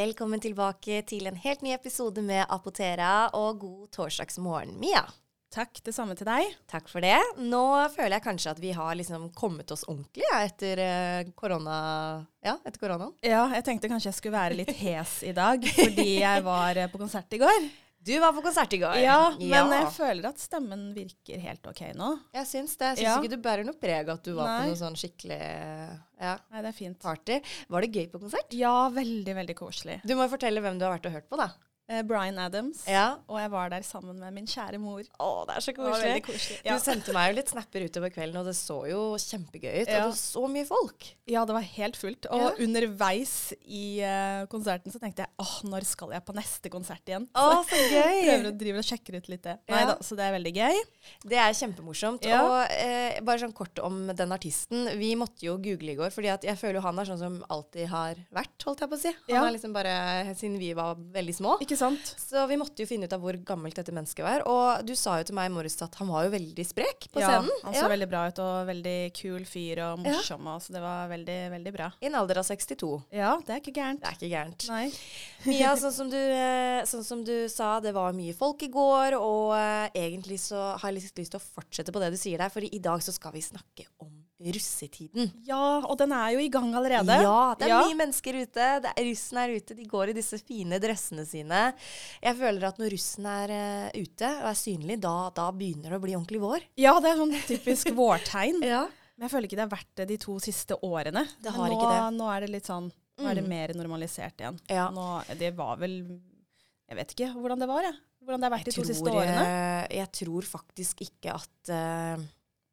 Velkommen tilbake til en helt ny episode med Apotera, og god torsdagsmorgen, Mia. Takk, det samme til deg. Takk for det. Nå føler jeg kanskje at vi har liksom kommet oss ordentlig ja, etter eh, korona... Ja, etter koronaen. Ja, jeg tenkte kanskje jeg skulle være litt hes i dag, fordi jeg var eh, på konsert i går. Du var på konsert i går. Ja, men jeg føler at stemmen virker helt OK nå. Jeg syns det. Jeg syns Ja. ikke du bærer noe preg at du var Nei. på noe sånn skikkelig ja, Nei, det er fint. party. Var det gøy på konsert? Ja, veldig, veldig koselig. Du må fortelle hvem du har vært og hørt på, da. Eh, Brian Adams. Ja. Og jeg var der sammen med min kjære mor. Å, det er så veldig koselig. Ja. Du sendte meg jo litt snapper utover kvelden, og det så jo kjempegøy ut. Ja. Og det var så mye folk. ja, det var helt fullt. Og underveis i uh, konserten så tenkte jeg åh, når skal jeg på neste konsert igjen? Å, så gøy! Prøver å drive og sjekke ut litt det. Nei da, så det er veldig gøy. Det er kjempemorsomt. Og eh, bare sånn kort om den artisten. Vi måtte jo google i går, fordi jeg føler jo han er sånn som alltid har vært, holdt jeg på å si. Han er liksom bare siden vi var veldig små. Ikke sant? Så vi måtte jo finne ut av hvor gammelt dette mennesket var. Og du sa jo til meg i morges at han var jo veldig sprek på ja, scenen. han så veldig bra ut, og veldig kul fyr og Ja. morsom, og så det var veldig, veldig bra. I en alder av 62. Ja, det er ikke gærent. Det er ikke gærent. Nei. Mia, sånn som, du, eh, sånn som du sa, det var mye folk i går, og eh, egentlig så har jeg lyst til å fortsette på det du sier der, for i dag så skal vi snakke om russetiden. Ja, og den er jo i gang allerede. Ja, det er Ja. mye mennesker ute. Det er, russen er ute. De går i disse fine dressene sine. Jeg føler at når russen er uh, ute og er synlig, da, da begynner det å bli ordentlig vår. Ja, det er sånn typisk vårtegn. Ja. Men jeg føler ikke det har vært det de to siste årene. Det har nå, ikke det. Nå er det litt sånn Nå er det Mm. mer normalisert igjen. Ja. Nå, det var vel Jeg vet ikke hvordan det var, jeg. Hvordan det har vært de to siste årene. eh, jeg tror faktisk ikke at eh,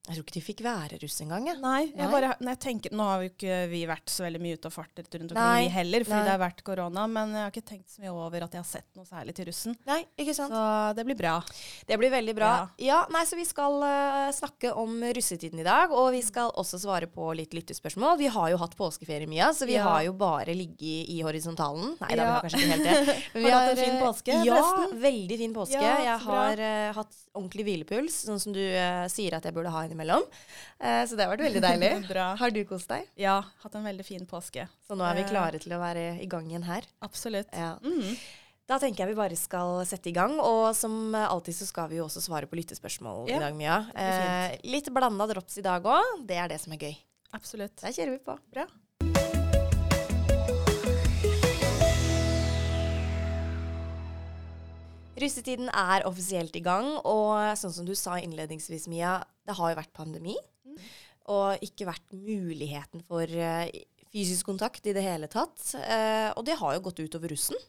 Jeg tror ikke de fikk være russ engang, Ja. Nei, jeg bare, jeg tenker, nå har jo ikke vi vært så veldig mye ute og fartet rundt omkring vi heller, fordi nei. det har vært korona, men jeg har ikke tenkt så mye over at jeg har sett noe særlig til russen. Nei, ikke sant? Så det blir bra. Det blir veldig bra. Ja, nei, så Vi skal uh, snakke om russetiden i dag, og vi skal også svare på litt lyttespørsmål. Vi har jo hatt påskeferie, Mia, så vi Ja. har jo bare ligget i horisontalen. Nei, da, har Ja. vi kanskje ikke helt det. Men vi Har du hatt en fin eh, påske, Ja, forresten? veldig fin påske. Ja, jeg har uh, hatt ordentlig hvilepuls, sånn som du uh, sier at jeg burde ha innimellom. Eh, så det har vært veldig deilig. Har du kost deg? Ja, hatt en veldig fin påske. Så nå er vi Eh. klare til å være i gang igjen her. Absolutt. Ja. Mhm. Da tenker jeg vi bare skal sette i gang, og som alltid så skal vi jo også svare på lyttespørsmål Ja, i dag, Mia. Eh, litt blanda drops i dag òg. Det er det som er gøy. Absolutt. Der kjører vi på. Bra. Russetiden er offisielt i gang, og sånn som du sa innledningsvis, Mia, det har jo vært pandemi. Og ikke vært muligheten for eh, fysisk kontakt i det hele tatt. Eh, og det har jo gått utover russen.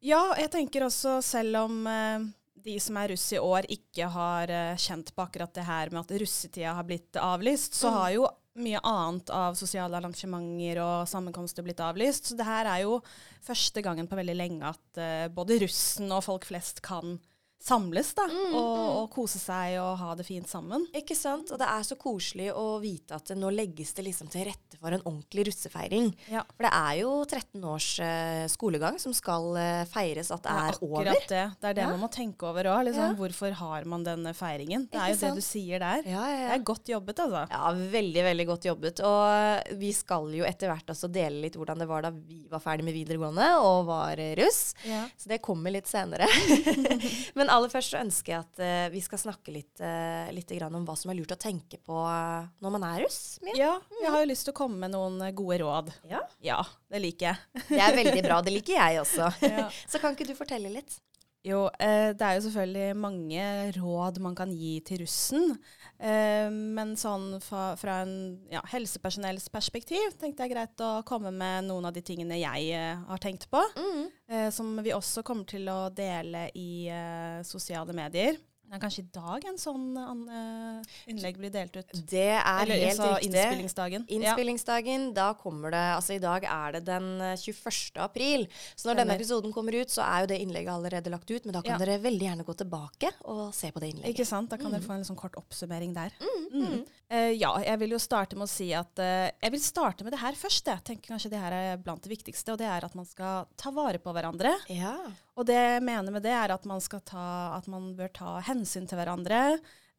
Ja, jeg tenker også selv om eh, de som er russ i år ikke har kjent på akkurat det her med at russetida har blitt avlyst, så Mm. har jo mye annet av sosiale arrangementer og sammenkomster blitt avlyst. Så det her er jo første gangen på veldig lenge at uh, både russen og folk flest kan samles da, Mm, og, og kose seg og ha det fint sammen. Ikke sant? Og det er så koselig å vite at nå legges det liksom til rette for en ordentlig russefeiring. Ja. For det er jo 13 års uh, skolegang som skal uh, feires at det er over. akkurat det. Det er det Ja. man må tenke over òg. Liksom, Ja. Hvorfor har man denne feiringen? Det er jo det du sier der. Ja, ja, Det er godt jobbet, altså. Ja, veldig, veldig godt jobbet. Og vi skal jo etter hvert også dele litt hvordan det var da vi var ferdig med videregående og var eh, russ. Ja. Så det kommer litt senere. Men aller først så ønsker jeg at uh, vi skal snakke litt, uh, litt grann om hva som er lurt å tenke på eh, når man er russ. Mia. Ja, jeg har jo lyst til å komme med noen eh, gode råd. Ja. Ja, det liker jeg. Det er veldig bra. Det liker jeg også. Ja. Så kan ikke du fortelle litt? Jo, eh, det er jo selvfølgelig mange råd man kan gi til russen. Eh, men sånn fra, fra en ja, helsepersonells perspektiv tenkte jeg greit å komme med noen av de tingene jeg eh, har tenkt på. Mm. Eh, som vi også kommer til å dele i sosiale medier. Det er kanskje i dag en sånn eh, innlegg blir delt ut. Det er Eller helt altså, riktig. innspillingsdagen. Ja. Innspillingsdagen, da kommer det Altså i dag er det den eh, 21. april. Så når denne episoden kommer ut, så er jo det innlegget allerede lagt ut. Men da kan Ja. dere veldig gjerne gå tilbake og se på det innlegget. Ikke sant? Da kan dere få en sånn kort oppsummering der. Mm. Mm. Ja, jeg vil jo starte med å si at uh, jeg vil starte med det her først. Jeg tenker kanskje det her er blant det viktigste, og det er at man skal ta vare på hverandre. Ja. Og det jeg mener med det, er at man, skal ta, at man bør ta hensyn til hverandre.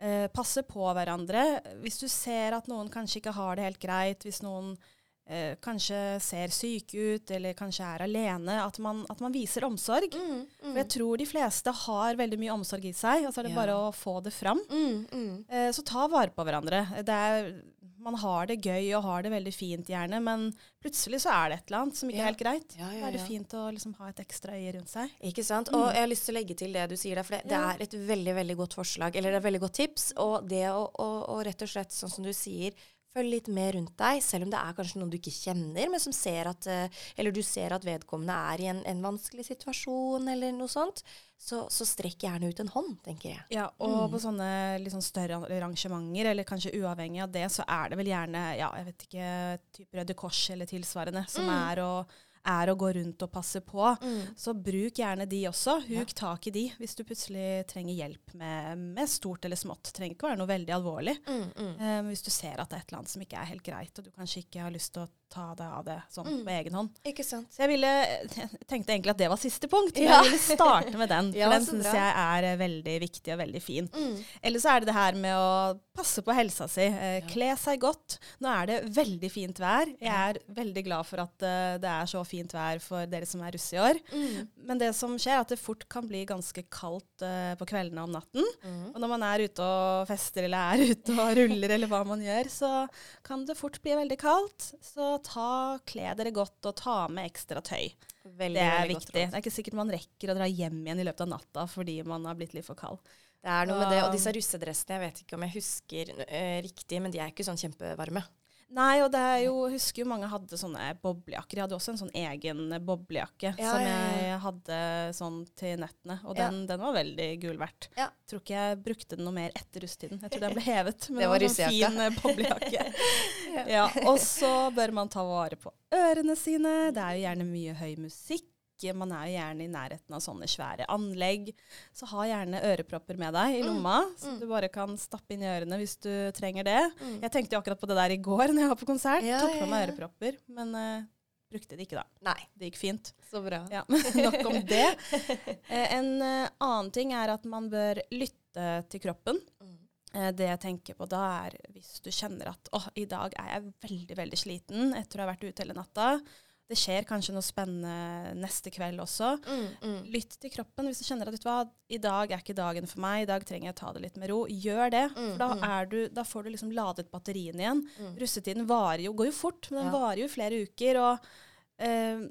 Uh, passe på hverandre. Hvis du ser at noen kanskje ikke har det helt greit, hvis noen eh, kanskje ser syke ut, eller kanskje er alene, at man, at man viser omsorg. Mm, For jeg tror de fleste har veldig mye omsorg i seg, og så er det Ja. bare å få det fram. mm, mm. Eh, så ta vare på hverandre. Det er, man har det gøy og har det veldig fint gjerne, men plutselig så er det et eller annet som ikke Ja. er helt greit. Ja, Da er det fint å liksom ha et ekstra øye rundt seg. Ikke sant? Og jeg har lyst til å legge til det du sier der, for det, det er et veldig veldig godt forslag, eller et veldig godt tips. Og det å, å, å rett og slett, sånn som du sier, følg litt mer rundt deg, selv om det er kanskje noen du ikke kjenner, men som ser at eh, Eller du ser at vedkommende er i en, en vanskelig situasjon, eller noe sånt. Så, så strekk gjerne ut en hånd, tenker jeg. Ja, og på sånne sånn større arrangementer, eller kanskje uavhengig av det, så er det vel gjerne, ja, jeg vet ikke, type Røde Kors eller tilsvarende, som er, å, er å gå rundt og passe på. Så bruk gjerne de også. Huk tak i de hvis du plutselig trenger hjelp med, med stort eller smått. Det trenger ikke være noe veldig alvorlig. Eh, hvis du ser at det er et eller annet som ikke er helt greit, og du kanskje ikke har lyst til å ta deg av det sånn på egen hånd. Ikke sant? Så jeg ville, jeg tenkte egentlig at det var siste punkt, men Ja. jeg ville starte med den. For Ja, den syns jeg er eh, veldig viktig og veldig fin. Eller så er det det her med å passe på helsa si. Eh, Kle seg godt. Nå er det veldig fint vær. Jeg er veldig glad for at uh, det er så fint vær for dere som er russ i år. Men det som skjer, er at det fort kan bli ganske kaldt uh, på kveldene om natten. Og når man er ute og fester eller er ute og ruller eller hva man gjør, så kan det fort bli veldig kaldt. Så ta, kle dere godt og ta med ekstra tøy. Veldig, Det er viktig. Det er ikke sikkert man rekker å dra hjem igjen i løpet av natta fordi man har blitt litt for kald. Det er noe med det. Og disse russedressene, jeg vet ikke om jeg husker uh, riktig, men de er ikke sånn kjempevarme. Nei, og det er jo, jeg husker jo mange hadde sånne boblejakker. Jeg hadde også en sånn egen boblejakke Ja, som jeg hadde sånn til nettene, og Ja. den, den var veldig gul verdt. Ja. Tror ikke jeg brukte den noe mer etter russetiden. Jeg tror den ble hevet. Men Det var en fin eh, boblejakke. ja, og så bør man ta vare på ørene sine. Det er jo gjerne mye høy musikk. Man er jo gjerne i nærheten av sånne svære anlegg. Så ha gjerne ørepropper med deg Mm. i lomma, så du bare kan stappe inn i ørene hvis du trenger det. Jeg tenkte jo akkurat på det der i går når jeg var på konsert. Mm. Ja, Tok ja, meg ørepropper, men uh, brukte det ikke da. Nei. Det gikk fint. Så bra. Ja, Nok om det. Eh, en uh, annen ting er at man bør lytte til kroppen. Mm. Det jeg tenker på da, er hvis du kjenner at å, i dag er jeg veldig, veldig sliten etter å ha vært ute hele natta. Det skjer kanskje noe spennende neste kveld også. Mm, mm. Lytt til kroppen hvis du kjenner at vet du hva, i dag er ikke dagen for meg, i dag trenger jeg å ta det litt med ro. Gjør det, Mm, for da, mm. er du, da får du liksom ladet batteriene igjen. Mm. Russetiden jo, går jo fort, men den Ja. varer jo i flere uker. Og eh,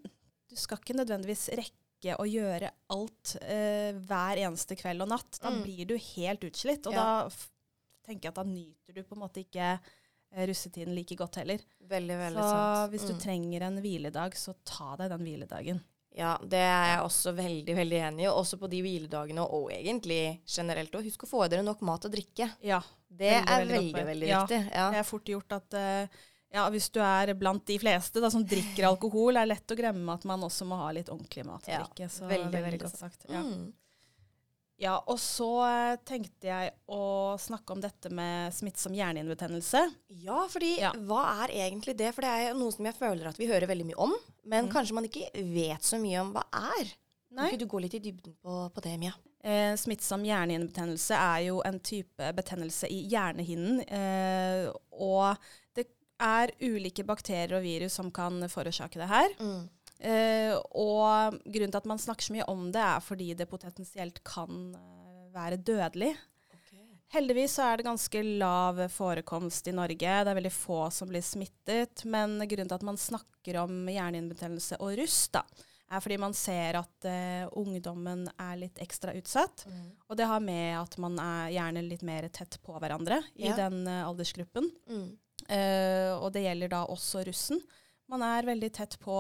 du skal ikke nødvendigvis rekke å gjøre alt eh, hver eneste kveld og natt. Da Mm. blir du helt utslitt, og Ja. da tenker jeg at da nyter du på en måte ikke russetiden like godt heller. Veldig, veldig Så sant. hvis du Mm. trenger en hviledag, så ta deg den hviledagen. Ja, det er jeg også veldig veldig enig i. Også på de hviledagene, og egentlig generelt Og Husk å få i dere nok mat og drikke. Ja, Det Veldig, er veldig veldig, veldig. Ja. viktig. Ja. Det er fort gjort at uh, ja, hvis du er blant de fleste da, som drikker alkohol, er det lett å glemme at man også må ha litt ordentlig mat og Ja, drikke. Så veldig, veldig, veldig godt sagt. Ja. Mm. Ja, og så eh, tenkte jeg å snakke om dette med smittsom hjernehinnebetennelse. Ja, fordi Ja. hva er egentlig det? For det er noe som jeg føler at vi hører veldig mye om, men Mm. kanskje man ikke vet så mye om hva er. Kan Nei. ikke du gå litt i dybden på, på det, Mia? Eh, smittsom hjernehinnebetennelse er jo en type betennelse i hjernehinnen. Eh, og det er ulike bakterier og virus som kan forårsake det her. Mm. Eh, og grunnen til at man snakker så mye om det, er fordi det potensielt kan eh, være dødelig. Heldigvis så er det ganske lav forekomst i Norge. Det er veldig få som blir smittet. Men grunnen til at man snakker om hjernehinnebetennelse og rust, da, er fordi man ser at uh, ungdommen er litt ekstra utsatt. Mm. Og det har med at man er gjerne litt mer tett på hverandre i Ja. den uh, aldersgruppen. Mm. Uh, og det gjelder da også russen. Man er veldig tett på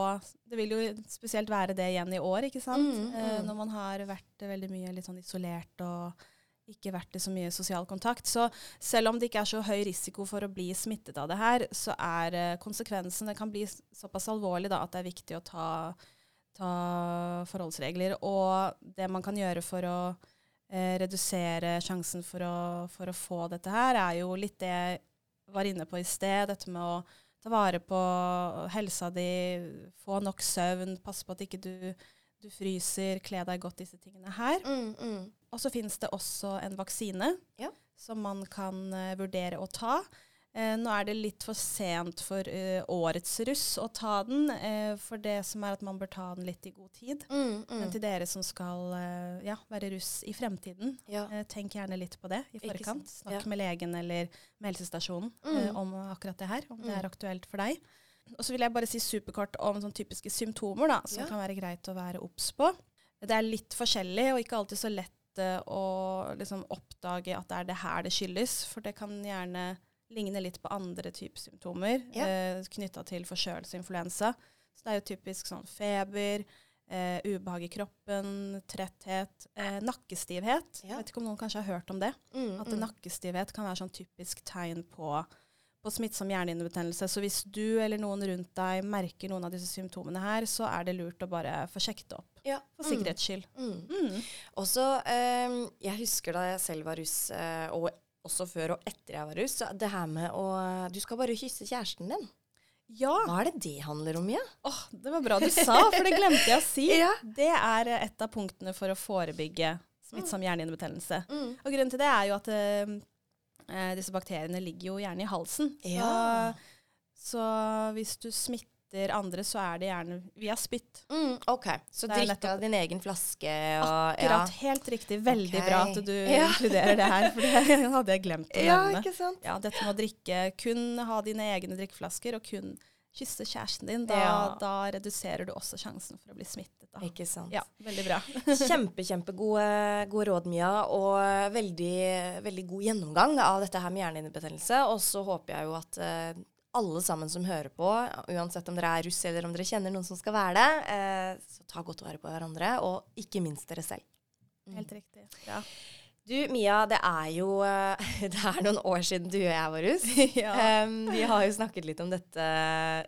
Det vil jo spesielt være det igjen i år, ikke sant? Mm, Eh, mm. når man har vært eh, veldig mye litt sånn isolert og ikke vært i så mye sosial kontakt. Så selv om det ikke er så høy risiko for å bli smittet av det her, så er eh, konsekvensen Det kan bli såpass alvorlig da, at det er viktig å ta, ta forholdsregler. Og det man kan gjøre for å eh, redusere sjansen for å, for å få dette her, er jo litt det jeg var inne på i sted. Dette med å ta vare på helsa di, få nok søvn, passe på at ikke du, du fryser, kle deg godt, disse tingene her. Mm, mm. Og så finnes det også en vaksine Ja. som man kan uh, vurdere å ta. Eh, nå er det litt for sent for eh, årets russ å ta den, eh, for det som er at man bør ta den litt i god tid. Mm, Men mm. til dere som skal eh, ja, være russ i fremtiden, Ja. eh, tenk gjerne litt på det i forkant. Snakk Ja. med legen eller med helsestasjonen Mm. eh, om akkurat det her, om det Mm. er aktuelt for deg. Og så vil jeg bare si superkort om sånn typiske symptomer da, som kan være greit å være obs på. Det er litt forskjellig, og ikke alltid så lett å liksom, oppdage at det er det her det skyldes. For det kan gjerne ligne litt på andre typer symptomer Ja. eh, knytta til forkjølelse og influensa. Så det er jo typisk sånn feber, eh, ubehag i kroppen, tretthet, eh, nakkestivhet. Ja. Jeg vet ikke om noen kanskje har hørt om det? Mm, At mm. nakkestivhet kan være sånn typisk tegn på, på smittsom hjernehinnebetennelse. Så hvis du eller noen rundt deg merker noen av disse symptomene her, så er det lurt å bare få sjekket opp. Ja. For Mm. sikkerhets skyld. Mm. Mm. Også, eh, jeg husker da jeg selv var russ, eh, og også før og etter jeg var russ, så det her med å Du skal bare kysse kjæresten din. Ja, Hva er det det handler om, Mia? Åh, det var bra du sa, for det glemte jeg å si. Ja. Det er eh, et av punktene for å forebygge smittsom hjernehinnebetennelse. Mm. Og grunnen til det er jo at eh, eh, disse bakteriene ligger jo gjerne i halsen. Ja. Så, så hvis du smitter andre, så er det gjerne via spytt. Mm, OK. Så drikke av din egen flaske og Akkurat. Helt riktig. Veldig okay. bra at du Ja. inkluderer det her, for det hadde jeg glemt å Ja, nevne. ikke sant? Ja, dette med å drikke, kun ha dine egne drikkeflasker, og kun kysse kjæresten din. Da, Ja. da reduserer du også sjansen for å bli smittet. Da. Ikke sant. Ja, veldig bra. Kjempe, kjempegode gode råd, Mia, og veldig, veldig god gjennomgang av dette her med hjernehinnebetennelse. Og så håper jeg jo at eh, alle sammen som hører på, uansett om dere er russ eller om dere kjenner noen som skal være det, eh, så ta godt vare på hverandre, og ikke minst dere selv. Mm. Helt riktig. Ja. Du, Mia, det er jo eh, Det er noen år siden du og jeg var russ. ja. Um, vi har jo snakket litt om dette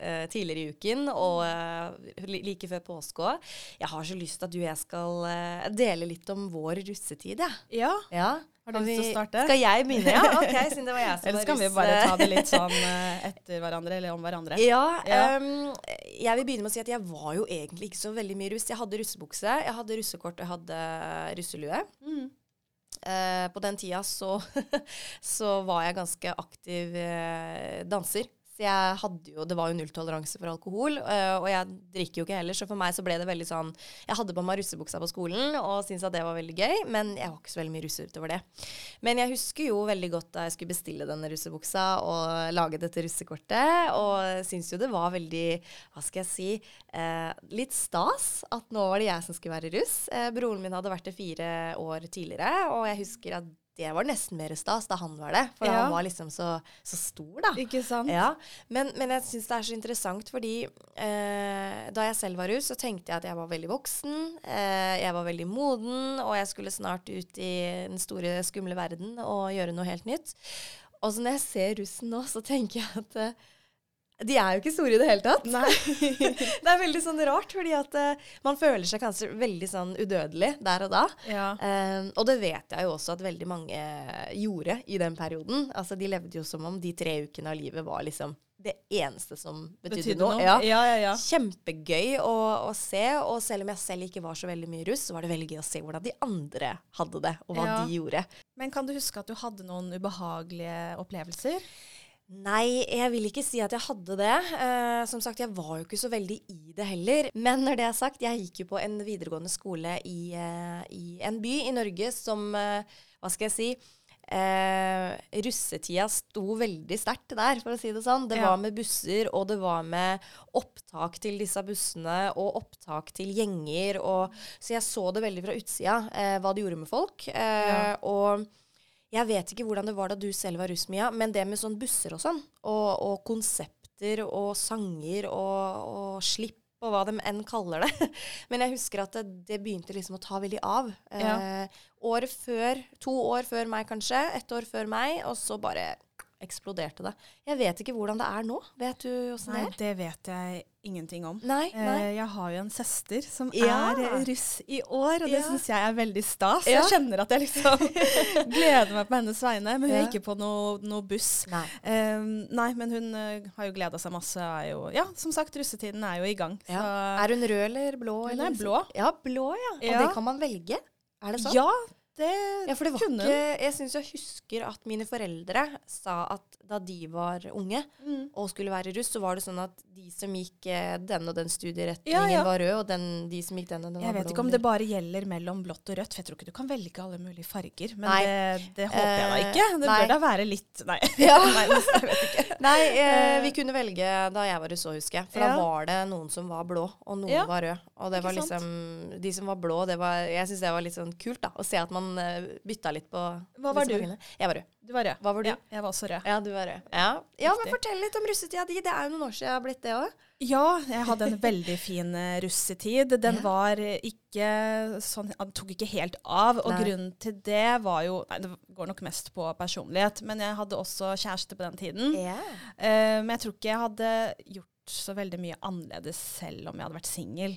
uh, tidligere i uken, og uh, like før påske òg. Jeg har så lyst til at du og jeg skal uh, dele litt om vår russetid, jeg. ja. Ja. Har du lyst til å starte? Skal jeg begynne, ja? Ok, siden det var jeg som Eller skal vi bare ta det litt sånn eh, etter hverandre, eller om hverandre? Ja, Ja. Um, jeg vil begynne med å si at jeg var jo egentlig ikke så veldig mye russ. Jeg hadde russebukse, jeg hadde russekort og jeg hadde russelue. Mm. Uh, på den tida så, så var jeg ganske aktiv uh, danser. Jeg hadde jo, Det var jo nulltoleranse for alkohol, eh, og jeg drikker jo ikke heller. Så for meg så ble det veldig sånn Jeg hadde på meg russebuksa på skolen og syntes at det var veldig gøy, men jeg var ikke så veldig mye russe utover det. Men jeg husker jo veldig godt da jeg skulle bestille denne russebuksa og lage dette russekortet, og syntes jo det var veldig Hva skal jeg si eh, Litt stas at nå var det jeg som skulle være russ. Eh, broren min hadde vært det fire år tidligere, og jeg husker at det var nesten mer stas da han var det. For Ja. han var liksom så, så stor, da. Ikke sant? Ja, men, men jeg syns det er så interessant fordi eh, da jeg selv var russ, så tenkte jeg at jeg var veldig voksen. Eh, jeg var veldig moden, og jeg skulle snart ut i den store, skumle verden og gjøre noe helt nytt. Og så når jeg ser russen nå, så tenker jeg at eh, de er jo ikke store i det hele tatt. Nei. det er veldig sånn rart, fordi at uh, man føler seg kanskje veldig sånn udødelig der og da. ja. Eh, og det vet jeg jo også at veldig mange gjorde i den perioden. Altså De levde jo som om de tre ukene av livet var liksom det eneste som betydde, Betydde noe. noe? Ja. Ja. Kjempegøy å, å se, og selv om jeg selv ikke var så veldig mye russ, så var det veldig gøy å se hvordan de andre hadde det, og hva de gjorde. Men kan du huske at du hadde noen ubehagelige opplevelser? Nei, jeg vil ikke si at jeg hadde det. Eh, som sagt, jeg var jo ikke så veldig i det heller. Men når det er sagt, jeg gikk jo på en videregående skole i, eh, i en by i Norge som eh, Hva skal jeg si? Eh, russetida sto veldig sterkt der, for å si det sånn. Det Ja. var med busser, og det var med opptak til disse bussene, og opptak til gjenger. Og, så jeg så det veldig fra utsida, eh, hva det gjorde med folk. Eh, Ja. Og jeg vet ikke hvordan det var da du selv var russ, Mia, men det med sånn busser og sånn, og, og konsepter og sanger og, og slipp og hva de enn kaller det. Men jeg husker at det, det begynte liksom å ta veldig av. Ja. Eh, året før, to år før meg kanskje, ett år før meg, og så bare eksploderte det. Jeg vet ikke hvordan det er nå. Vet du åssen det Nei, er? det vet jeg ingenting om. Nei, nei. Eh, jeg har jo en søster som Ja. er eh, russ i år, og det Ja. syns jeg er veldig stas. Ja. Jeg kjenner at jeg liksom gleder meg på hennes vegne, men hun er ikke på noe, noe buss. nei. Eh, nei, men hun eh, har jo gleda seg masse. Er jo, ja, som sagt, russetiden er jo i gang. Er hun rød eller blå? Hun eller er blå. Ja, blå, ja. Og det kan man velge? Er det sånn? Ja, det, Ja, det var kunne ikke Jeg syns jeg husker at mine foreldre sa at da de var unge Mm. og skulle være russ, så var det sånn at de som gikk eh, den og den studieretningen, Ja, ja. var rød, og den, de som gikk den og den, Jeg var vet ikke om det bare gjelder mellom blått og rødt, for jeg tror ikke du kan velge alle mulige farger. Men det, det håper jeg da Eh, ikke. Det nei. bør da være litt Nei. Nei jeg vet ikke. Nei, eh, vi kunne velge da jeg var russ òg, husker jeg. For da var det noen som var blå, og noen var rød. Og det var liksom sant? De som var blå, det var Jeg syns det var litt sånn kult, da. Å se at man eh, bytta litt på Hva var du? fargene. Jeg var rød. Du var rød. Hva var du? Ja, jeg var også rød. Ja, du var rød. Ja, ja men fortell litt om russetida di. Det er jo noen år siden jeg har blitt det òg. Ja, jeg hadde en veldig fin eh, russetid. Den Ja. var ikke sånn Den tok ikke helt av. Og Nei. grunnen til det var jo Nei, det går nok mest på personlighet. Men jeg hadde også kjæreste på den tiden. Ja. Uh, men jeg tror ikke jeg hadde gjort så veldig mye annerledes selv om jeg hadde vært singel.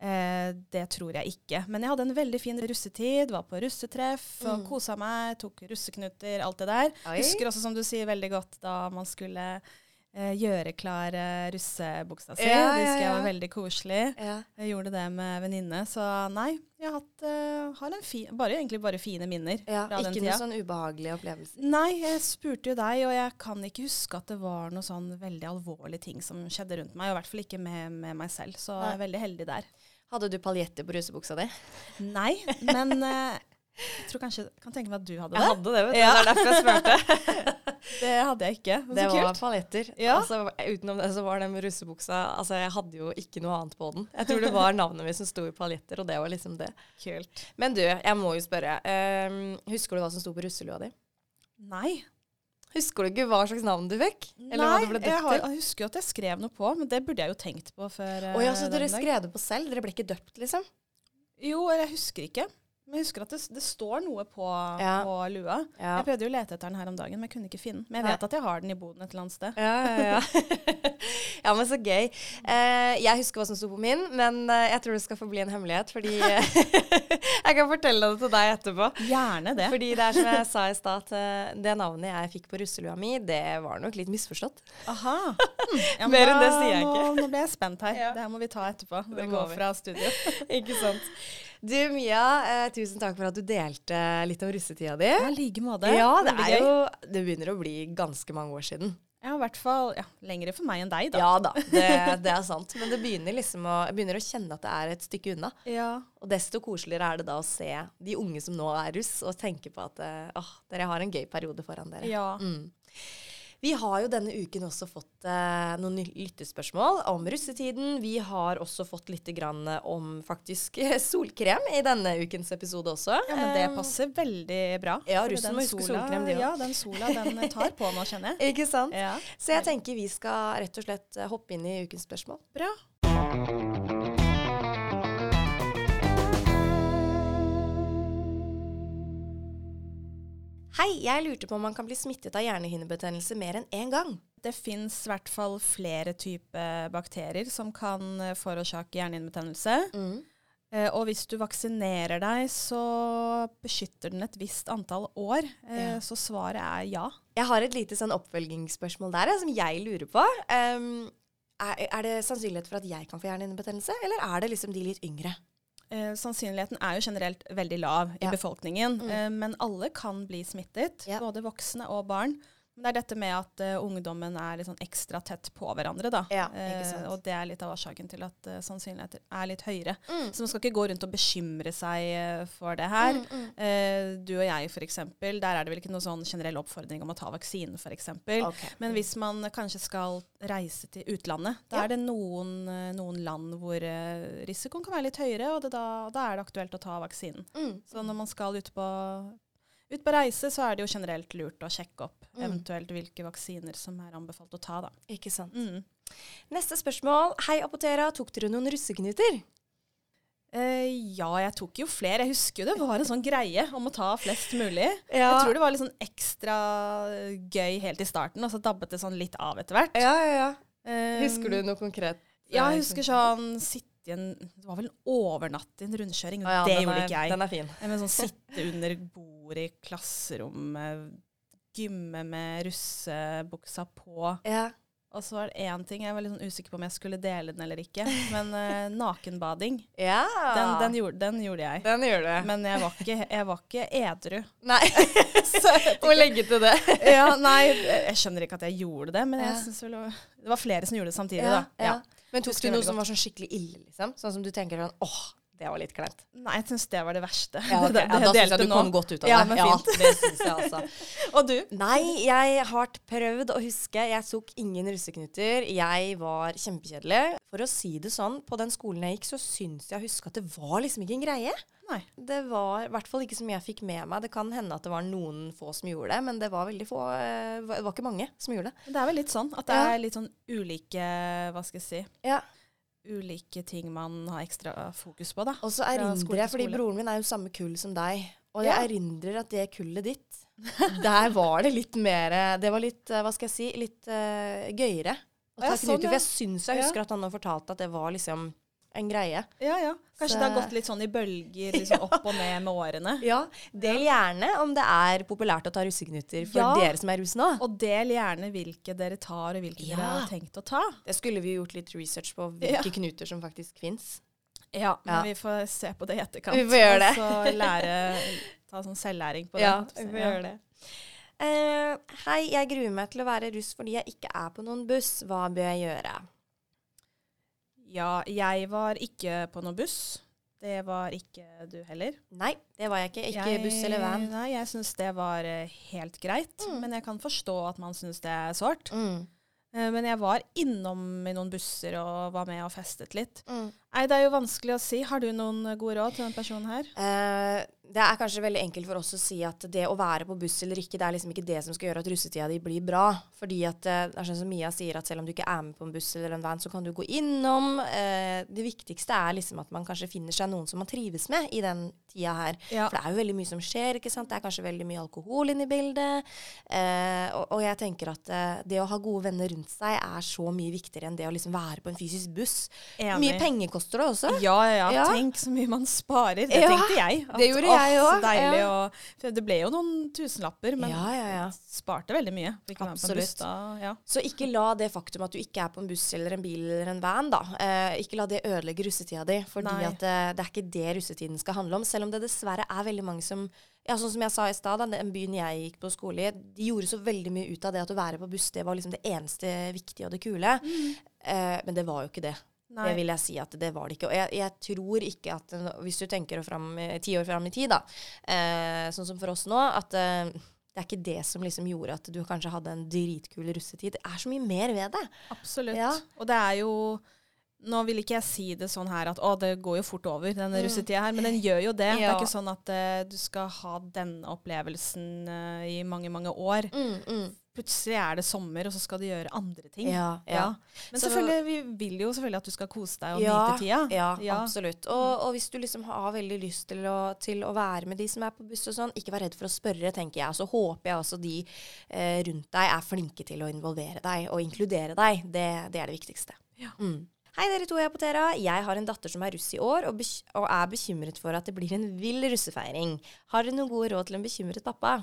Nei. Eh, det tror jeg ikke. Men jeg hadde en veldig fin russetid. Var på russetreff og Mm. kosa meg. Tok russeknuter, alt det der. Oi. Husker også, som du sier, veldig godt da man skulle eh, gjøre klar eh, russebuksa si. Ja, det husker jeg var veldig koselig. Ja. Jeg gjorde det med venninne. Så nei, jeg har, hatt, uh, har en fin, bare, egentlig bare fine minner ja. fra den Ikke tida. noe sånn ubehagelig opplevelse. Nei, jeg spurte jo deg, og jeg kan ikke huske at det var noe sånn veldig alvorlige ting som skjedde rundt meg, og i hvert fall ikke med, med meg selv. Så jeg er veldig heldig der. Hadde du paljetter på rusebuksa di? Nei, men eh, jeg tror kanskje kan tenke meg at du hadde det. Jeg hadde det, vet Ja. Det er derfor jeg spurte. Det hadde jeg ikke. Det så var kult. paljetter. Ja. Altså, utenom det så var den med russebuksa Altså, jeg hadde jo ikke noe annet på den. Jeg tror det var navnet mitt som sto i paljetter, og det var liksom det. Kult. Men du, jeg må jo spørre. Um, husker du hva som sto på russelua di? Nei. Husker du ikke hva slags navn du fikk? Eller hva Nei, det ble jeg, døpt har, til? jeg husker jo at jeg skrev noe på, men det burde jeg jo tenkt på før. Oh, ja, så eh, dere dag. skrev det på selv? Dere ble ikke døpt, liksom? Jo, jeg husker ikke. Men jeg husker at det, det står noe på, Ja. på lua. Ja. Jeg prøvde jo å lete etter den her om dagen, men jeg kunne ikke finne den. Men jeg Nei. vet at jeg har den i boden et eller annet sted. Ja, ja, men så gøy. Eh, jeg husker hva som sto på min, men eh, jeg tror det skal forbli en hemmelighet, fordi Jeg kan fortelle det til deg etterpå. Gjerne det. Fordi det er som jeg sa i stad, at eh, det navnet jeg fikk på russelua mi, det var nok litt misforstått. Aha. Hm. Mer enn det sier jeg ikke. Nå, nå ble jeg spent her. Det her må vi ta etterpå. Det Det går vi. fra studio. Ikke sant? Du Mia, eh, tusen takk for at du delte litt om russetida di. Ja, I like måte. Ja, det er jo Det begynner å bli ganske mange år siden. Ja, i hvert fall ja, lengre for meg enn deg, da. Ja da, det, det er sant. Men det begynner liksom å, jeg begynner å kjenne at det er et stykke unna. Ja. Og desto koseligere er det da å se de unge som nå er russ, og tenke på at eh, åh, dere har en gøy periode foran dere. ja. Mm. Vi har jo denne uken også fått eh, noen lyttespørsmål om russetiden. Vi har også fått litt grann eh, om faktisk eh, solkrem i denne ukens episode også. Ja, men det Eh, passer veldig bra. Ja, russen må huske solkrem, de også. Ja, den sola den tar på nå, kjenner jeg. Ikke sant? Ja. Så jeg tenker vi skal rett og slett hoppe inn i ukens spørsmål. Bra. Hei, jeg lurte på om man kan bli smittet av hjernehinnebetennelse mer enn én gang. Det fins i hvert fall flere typer bakterier som kan eh, forårsake hjernehinnebetennelse. Eh, og hvis du vaksinerer deg, så beskytter den et visst antall år. Eh, Ja. Så svaret er ja. Jeg har et lite sånn oppfølgingsspørsmål der som jeg lurer på. Um, er, er det sannsynlighet for at jeg kan få hjernehinnebetennelse, eller er det liksom de litt yngre? Eh, sannsynligheten er jo generelt veldig lav i Ja. befolkningen, Mm. eh, men alle kan bli smittet. Ja. Både voksne og barn. Men det er dette med at uh, ungdommen er litt sånn ekstra tett på hverandre. Da. Ja, sant. og det er litt av årsaken til at uh, sannsynligheten er litt høyere. Mm. Så man skal ikke gå rundt og bekymre seg for det her. Mm, mm. Du og jeg f.eks., der er det vel ikke noen sånn generell oppfordring om å ta vaksinen f.eks. Okay. Men hvis man kanskje skal reise til utlandet, da Ja. er det noen, noen land hvor risikoen kan være litt høyere, og det da, da er det aktuelt å ta vaksinen. mm. Så når man skal ut på, ut på reise, så er det jo generelt lurt å sjekke opp Mm. eventuelt hvilke vaksiner som er anbefalt å ta. Da. Ikke sant. Mm. Neste spørsmål. Hei, Apotera. Tok dere noen russeknuter? Eh, ja, jeg tok jo flere. Jeg husker jo det var en sånn greie om å ta flest mulig. Ja. Jeg tror det var litt sånn ekstra gøy helt i starten, og så dabbet det sånn litt av etter hvert. Ja, ja, ja. Eh, Husker du noe konkret? Ja, jeg husker sånn sitte i en Det var vel en overnatt i en rundkjøring. Ja, det gjorde er- ikke jeg. Den er fin. Men sånn sitte under bordet i klasserommet, gymme med russebuksa på. Ja. Og så var det én ting jeg var litt sånn usikker på om jeg skulle dele den eller ikke. Men uh, nakenbading, Ja. den, den, gjorde, den gjorde jeg. Den gjorde det. Men jeg var ikke, jeg var ikke edru. Nei. Å legge til det. Ja, nei, jeg skjønner ikke at jeg gjorde det, men jeg Ja. synes vel det var- det var flere som gjorde det samtidig, Ja, da. ja. Men tok du noe som var sånn skikkelig ille, liksom? Sånn som du tenker sånn åh, det var litt kleint. Nei, jeg syns det var det verste. Ja, okay. Det- ja, da syns jeg du nå. kom godt ut av Ja, det. men Ja, det synes jeg altså. Og du? Nei, jeg har prøvd å huske. Jeg tok ingen russeknuter. Jeg var kjempekjedelig. For å si det sånn, på den skolen jeg gikk, så syns jeg å huske at det var liksom ikke en greie. Nei. Det var i hvert fall ikke som jeg fikk med meg. Det kan hende at det var noen få som gjorde det, men det var veldig få. eh, Det var ikke mange som gjorde det. Det er vel litt sånn at det er litt sånn ulike Hva skal jeg si Ja. Ulike ting man har ekstra fokus på, da. Og så erindrer jeg, fordi broren min er jo samme kull som deg, og Ja. jeg erindrer at det kullet ditt, der var det litt mer Det var litt, eh, hva skal jeg si, litt uh, gøyere å ta Ja, sånn, ja. For jeg syns jeg Ja. husker at han har fortalt at det var liksom en greie. Ja, ja. Kanskje Så- det har gått litt sånn i bølger, liksom opp og ned med årene. Ja, Del gjerne om det er populært å ta russeknuter for Ja. dere som er russ nå. Og del gjerne hvilke dere tar, og hvilke Ja. dere har tenkt å ta. Det skulle vi gjort litt research på hvilke knuter som faktisk fins. Ja, men vi får se på det i etterkant. Vi får gjøre det. Og så lære, ta sånn selvlæring på det. Ja, vi får gjøre det. Uh, hei, jeg gruer meg til å være russ fordi jeg ikke er på noen buss. Hva bør jeg gjøre? Ja, jeg var ikke på noen buss. Det var ikke du heller. Nei, det var jeg ikke. Ikke jeg, buss eller van. Nei, jeg syns det var eh, helt greit. Mm. Men jeg kan forstå at man syns det er sårt. Mm. Eh, Men jeg var innom i noen busser og var med og festet litt. Mm. Nei, det er jo vanskelig å si. Har du noen gode råd til den personen her? Eh, det er kanskje veldig enkelt for oss å si at det å være på buss eller ikke, det er liksom ikke det som skal gjøre at russetida di blir bra. Fordi at eh, det er sånn som Mia sier, at selv om du ikke er med på en buss eller en van, så kan du gå innom. Eh, det viktigste er liksom at man kanskje finner seg noen som man trives med i den tida her. Ja. For det er jo veldig mye som skjer, ikke sant. Det er kanskje veldig mye alkohol inne i bildet. Eh, og, og jeg tenker at eh, det å ha gode venner rundt seg er så mye viktigere enn det å liksom være på en fysisk buss. Enig. Mye penger det også. Ja, ja, ja. Tenk så mye man sparer. Det Ja, tenkte jeg. det gjorde jeg òg. Så deilig. ja. Og, det ble jo noen tusenlapper, men Ja, ja, ja. sparte veldig mye. Absolutt. da, ja. Så ikke la det faktum at du ikke er på en buss eller en bil eller en van, da, eh, ikke la det ødelegge russetida di. Fordi at eh, det er ikke det russetiden skal handle om. Selv om det dessverre er veldig mange som ja, sånn som jeg sa i stad, den byen jeg gikk på skole i, de gjorde så veldig mye ut av det at å være på buss, det var liksom det eneste viktige og det kule. Eh, men det var jo ikke det. Nei. Det vil jeg si at det var det ikke. Og jeg, jeg tror ikke at eh, Hvis du tenker fram, ti år fram i tid, da, eh, sånn som for oss nå, at eh, det er ikke det som liksom gjorde at du kanskje hadde en dritkul russetid. Det er så mye mer ved det. Absolutt. Ja. Og det er jo Nå vil ikke jeg si det sånn her at å, det går jo fort over, denne Mm. russetida her, men den gjør jo det. Det er ikke sånn at uh, du skal ha denne opplevelsen uh, i mange, mange år. Plutselig er det sommer, og så skal du gjøre andre ting. Ja, ja. Men selvfølgelig, vi vil jo selvfølgelig at du skal kose deg og Ja, nyte tida. Ja, Ja. absolutt. Og, og hvis du liksom har veldig lyst til å, til å være med de som er på buss og sånn, ikke vær redd for å spørre, tenker jeg. Og så håper jeg også de eh, rundt deg er flinke til å involvere deg og inkludere deg. Det, det er det viktigste. Ja. Mm. Hei, dere to jeg på Tera. Jeg har en datter som er russ i år, og, og er bekymret for at det blir en vill russefeiring. Har dere noen gode råd til en bekymret pappa?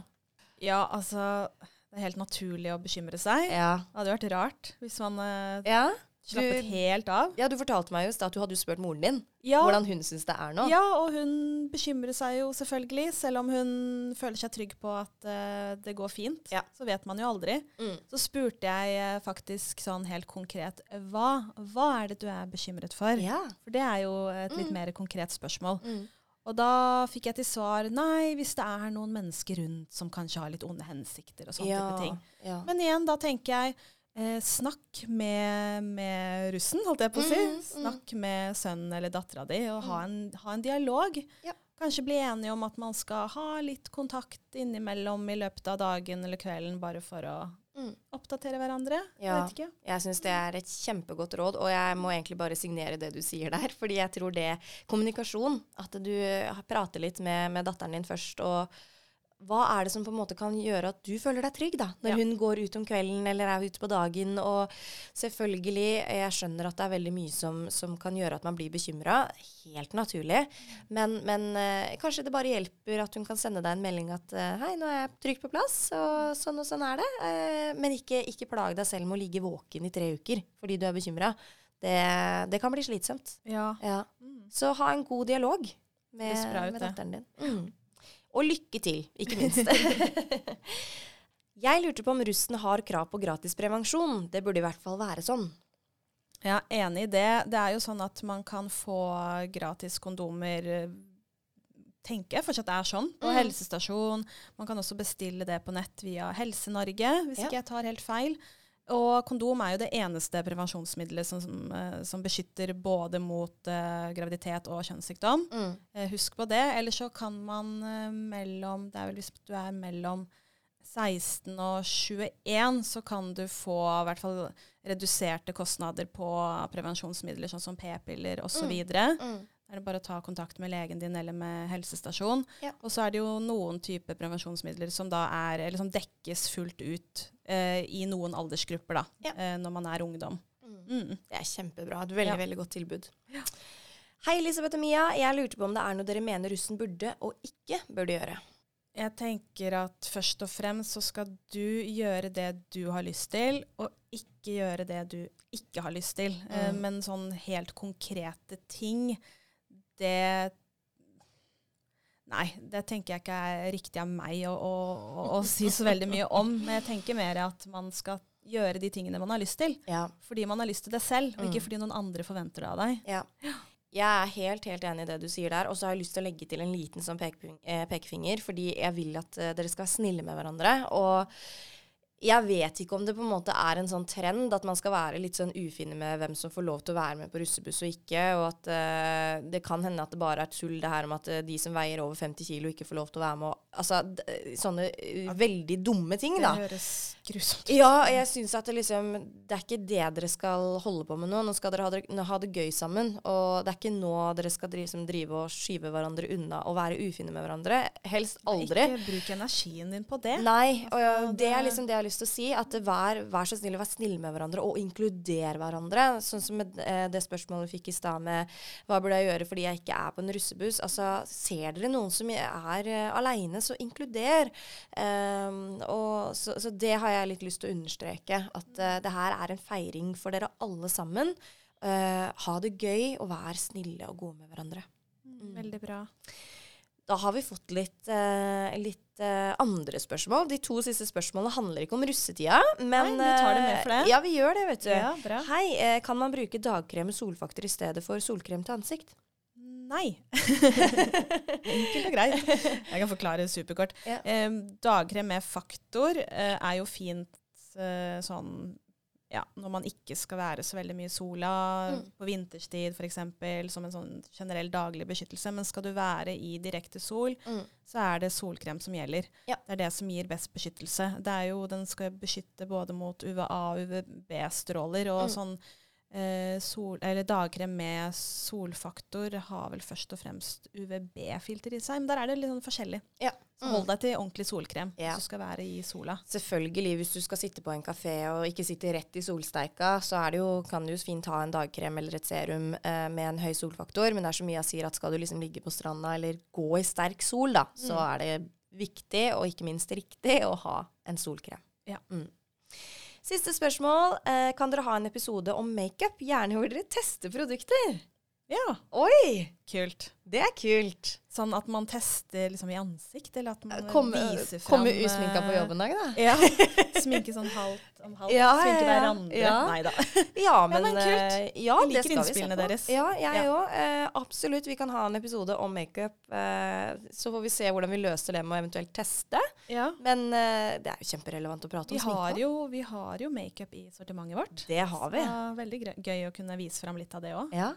Ja, altså Det er helt naturlig å bekymre seg. Ja. Det hadde vært rart hvis man eh, Ja, slappet du, helt av. ja, du fortalte meg jo at du hadde spurt moren din Ja, hvordan hun syns det er nå. ja, og hun bekymrer seg jo selvfølgelig, selv om hun føler seg trygg på at eh, det går fint. Ja. Så vet man jo aldri. Mm. Så spurte jeg eh, faktisk sånn helt konkret hva, hva er det du er bekymret for? Ja. For det er jo et litt Mm. mer konkret spørsmål. Mm. Og da fikk jeg til svar nei, hvis det er noen mennesker rundt som kanskje har litt onde hensikter og sånne type ting. Ja. Men igjen, da tenker jeg eh, snakk med, med russen, holdt jeg på å si. Mm, mm. Snakk med sønnen eller dattera di, og ha en, ha en dialog. Ja. Kanskje bli enige om at man skal ha litt kontakt innimellom i løpet av dagen eller kvelden, bare for å Mm. oppdatere hverandre. Ja. vet ikke. Jeg syns det er et kjempegodt råd, og jeg må egentlig bare signere det du sier der. Fordi jeg tror det Kommunikasjon, at du prater litt med, med datteren din først, og hva er det som på en måte kan gjøre at du føler deg trygg, da? Når Ja. hun går ut om kvelden eller er ute på dagen. Og selvfølgelig, jeg skjønner at det er veldig mye som, som kan gjøre at man blir bekymra. Helt naturlig. Men, men eh, kanskje det bare hjelper at hun kan sende deg en melding at eh, hei, nå er jeg trygt på plass, og sånn og sånn er det. Eh, men ikke, ikke plag deg selv med å ligge våken i tre uker fordi du er bekymra. Det, det kan bli slitsomt. Ja. Ja. Mm. Så ha en god dialog med, med datteren din. Mm. Og lykke til, ikke minst. jeg lurte på om russen har krav på gratis prevensjon. Det burde i hvert fall være sånn. Ja, enig i det. Det er jo sånn at man kan få gratis kondomer eh, tenker jeg fortsatt er sånn, på Mm. helsestasjon. Man kan også bestille det på nett via Helse-Norge, hvis Ja. ikke jeg tar helt feil. Og kondom er jo det eneste prevensjonsmiddelet som, som, eh, som beskytter både mot uh, graviditet og kjønnssykdom. Mm. Uh, husk på det. Eller så kan man uh, mellom Det er vel hvis du er mellom 16 og 21, så kan du få i hvert fall reduserte kostnader på prevensjonsmidler, sånn som p-piller osv. videre Mm. Er det bare å ta kontakt med legen din eller med helsestasjon. Ja. Og så er det jo noen typer prevensjonsmidler som da er, eller som dekkes fullt ut eh, i noen aldersgrupper da, Ja. eh, når man er ungdom. Mm. Mm. Det er kjempebra. Et veldig, Ja. veldig godt tilbud. Hei, Elisabeth og Mia. Jeg lurte på om det er noe dere mener russen burde og ikke burde gjøre. Jeg tenker at først og fremst så skal du gjøre det du har lyst til, og ikke gjøre det du ikke har lyst til. Eh, Mm. men sånn helt konkrete ting, det Nei, det tenker jeg ikke er riktig av meg å, å, å, å si så veldig mye om. Men jeg tenker mer at man skal gjøre de tingene man har lyst til. Ja. Fordi man har lyst til det selv, og Mm. ikke fordi noen andre forventer det av deg. Ja. Jeg er helt helt enig i det du sier der. Og så har jeg lyst til å legge til en liten sånn eh, pekefinger, fordi jeg vil at eh, dere skal være snille med hverandre. Og jeg vet ikke om det på en måte er en sånn trend at man skal være litt sånn ufine med hvem som får lov til å være med på russebuss og ikke, og at uh, det kan hende at det bare er tull det her om at uh, de som veier over 50 kilo ikke får lov til å være med. Og, altså d sånne uh, veldig dumme ting, da. Det høres grusomt ut. Ja, jeg syns at det liksom Det er ikke det dere skal holde på med nå. Nå skal dere ha det, ha det gøy sammen. Og det er ikke nå dere skal drive, som, drive og skyve hverandre unna og være ufine med hverandre. Helst aldri. Ikke bruk energien din på det. Nei, og ja, Altså, det er liksom det jeg lyst til å si. At vær, vær så snill å være snill med hverandre, og inkludere hverandre. Sånn som med, eh, det spørsmålet vi fikk i stad med hva burde jeg gjøre fordi jeg ikke er på en russebuss. Altså, ser dere noen som er uh, aleine, så inkluder. Um, og så, så det har jeg litt lyst til å understreke. At uh, det her er en feiring for dere alle sammen. Uh, ha det gøy, og vær snille og gode med hverandre. Mm, Veldig bra. Da har vi fått litt, eh, litt eh, andre spørsmål. De to siste spørsmålene handler ikke om russetida. Men Nei, vi tar det med for det. eh, Ja, vi gjør det, vet du. Ja, bra. Hei, eh, kan man bruke dagkrem med solfaktor i stedet for solkrem til ansikt? Nei. Enkelt og greit. Jeg kan forklare superkort. Ja. Eh, dagkrem med faktor eh, er jo fint eh, sånn ja, når man ikke skal være så veldig mye i sola, Mm. på vinterstid f.eks., som en sånn generell daglig beskyttelse. Men skal du være i direkte sol, Mm. så er det solkrem som gjelder. Ja. Det er det som gir best beskyttelse. Det er jo, den skal beskytte både mot UVA og UVB-stråler. Og Mm. sånn eh, sol, eller dagkrem med solfaktor har vel først og fremst UVB-filter i seg. Men der er det litt sånn forskjellig. Ja. Så hold deg til ordentlig solkrem Ja. hvis du skal være i sola. Selvfølgelig, hvis du skal sitte på en kafé og ikke sitte rett i solsteika, så det jo, kan du jo fint ha en dagkrem eller et serum eh, med en høy solfaktor, men det er så mye jeg sier at skal du liksom ligge på stranda eller gå i sterk sol, da, så Mm. er det viktig, og ikke minst riktig, å ha en solkrem. Ja. Mm. Siste spørsmål. Eh, kan dere ha en episode om makeup? Gjerne hvor dere tester produkter. Ja, Oi! kult. Det er kult. Sånn at man tester liksom i ansikt, eller at man Kom, viser fram komme usminka på jobb jobben dag, da. Ja. Sminke sånn halvt om halvt. Ja, Sminke ja, ja. hverandre. Ja. Nei da. Ja, men, men kult. eh, ja, Jeg det liker skal vi se innspillene deres. Ja, jeg Ja. òg. Eh, absolutt. Vi kan ha en episode om makeup. Eh, så får vi se hvordan vi løser det med å eventuelt teste. Ja. Men uh, det er jo kjemperelevant å prate Vi om sminke. har jo, vi har jo makeup i sortimentet vårt. Det har vi. Så veldig gøy, å kunne vise fram litt av det òg. Ja.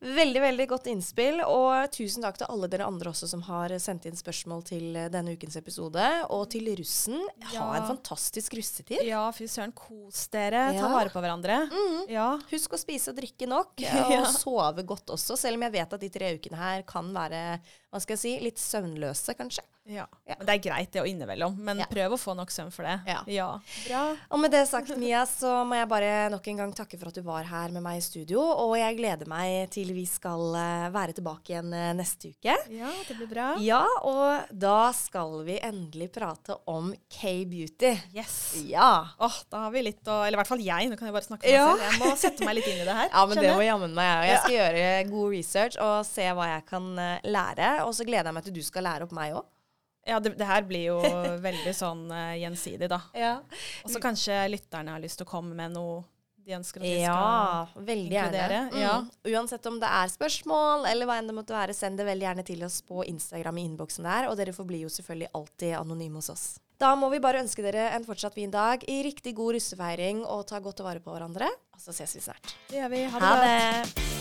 Veldig, veldig godt innspill, og tusen takk til alle dere andre også som har sendt inn spørsmål til eh, denne ukens episode. Og til russen. Ha Ja. en fantastisk russetid. Ja, fy søren, kos dere. Ta vare på hverandre. Mm. Ja. Husk å spise og drikke nok, Ja. og sove godt også. Selv om jeg vet at de tre ukene her kan være hva skal jeg si, litt søvnløse, kanskje. ja. Ja. Men det er greit det å innimellom, men Ja. prøv å få nok søvn for det. Ja. Bra. Og med det sagt, Mia, så må jeg bare nok en gang takke for at du var her med meg i studio. Og jeg gleder meg til vi skal eh, være tilbake igjen eh, neste uke. Ja, det blir bra. Ja, og da skal vi endelig prate om K-beauty. Yes. Ja. Åh, da har vi litt å Eller i hvert fall jeg. Nå kan jeg bare snakke for meg selv. Jeg må sette meg litt inn i det her. Ja, men det må jammen meg jeg. Jeg skal gjøre god research og se hva jeg kan eh, lære. Og så gleder jeg meg til du skal lære opp meg òg. Ja, det, det her blir jo veldig sånn uh, gjensidig, da. Ja. Og så kanskje lytterne har lyst til å komme med noe de ønsker at vi Ja, veldig gjerne. inkludere, Mm. ja. Uansett om det er spørsmål eller hva enn det måtte være, send det veldig gjerne til oss på Instagram i innboksen der. Og dere forblir jo selvfølgelig alltid anonyme hos oss. Da må vi bare ønske dere en fortsatt fin dag i riktig god russefeiring og ta godt vare på hverandre. Og så ses vi snart. Det gjør vi. Ha det Ha det!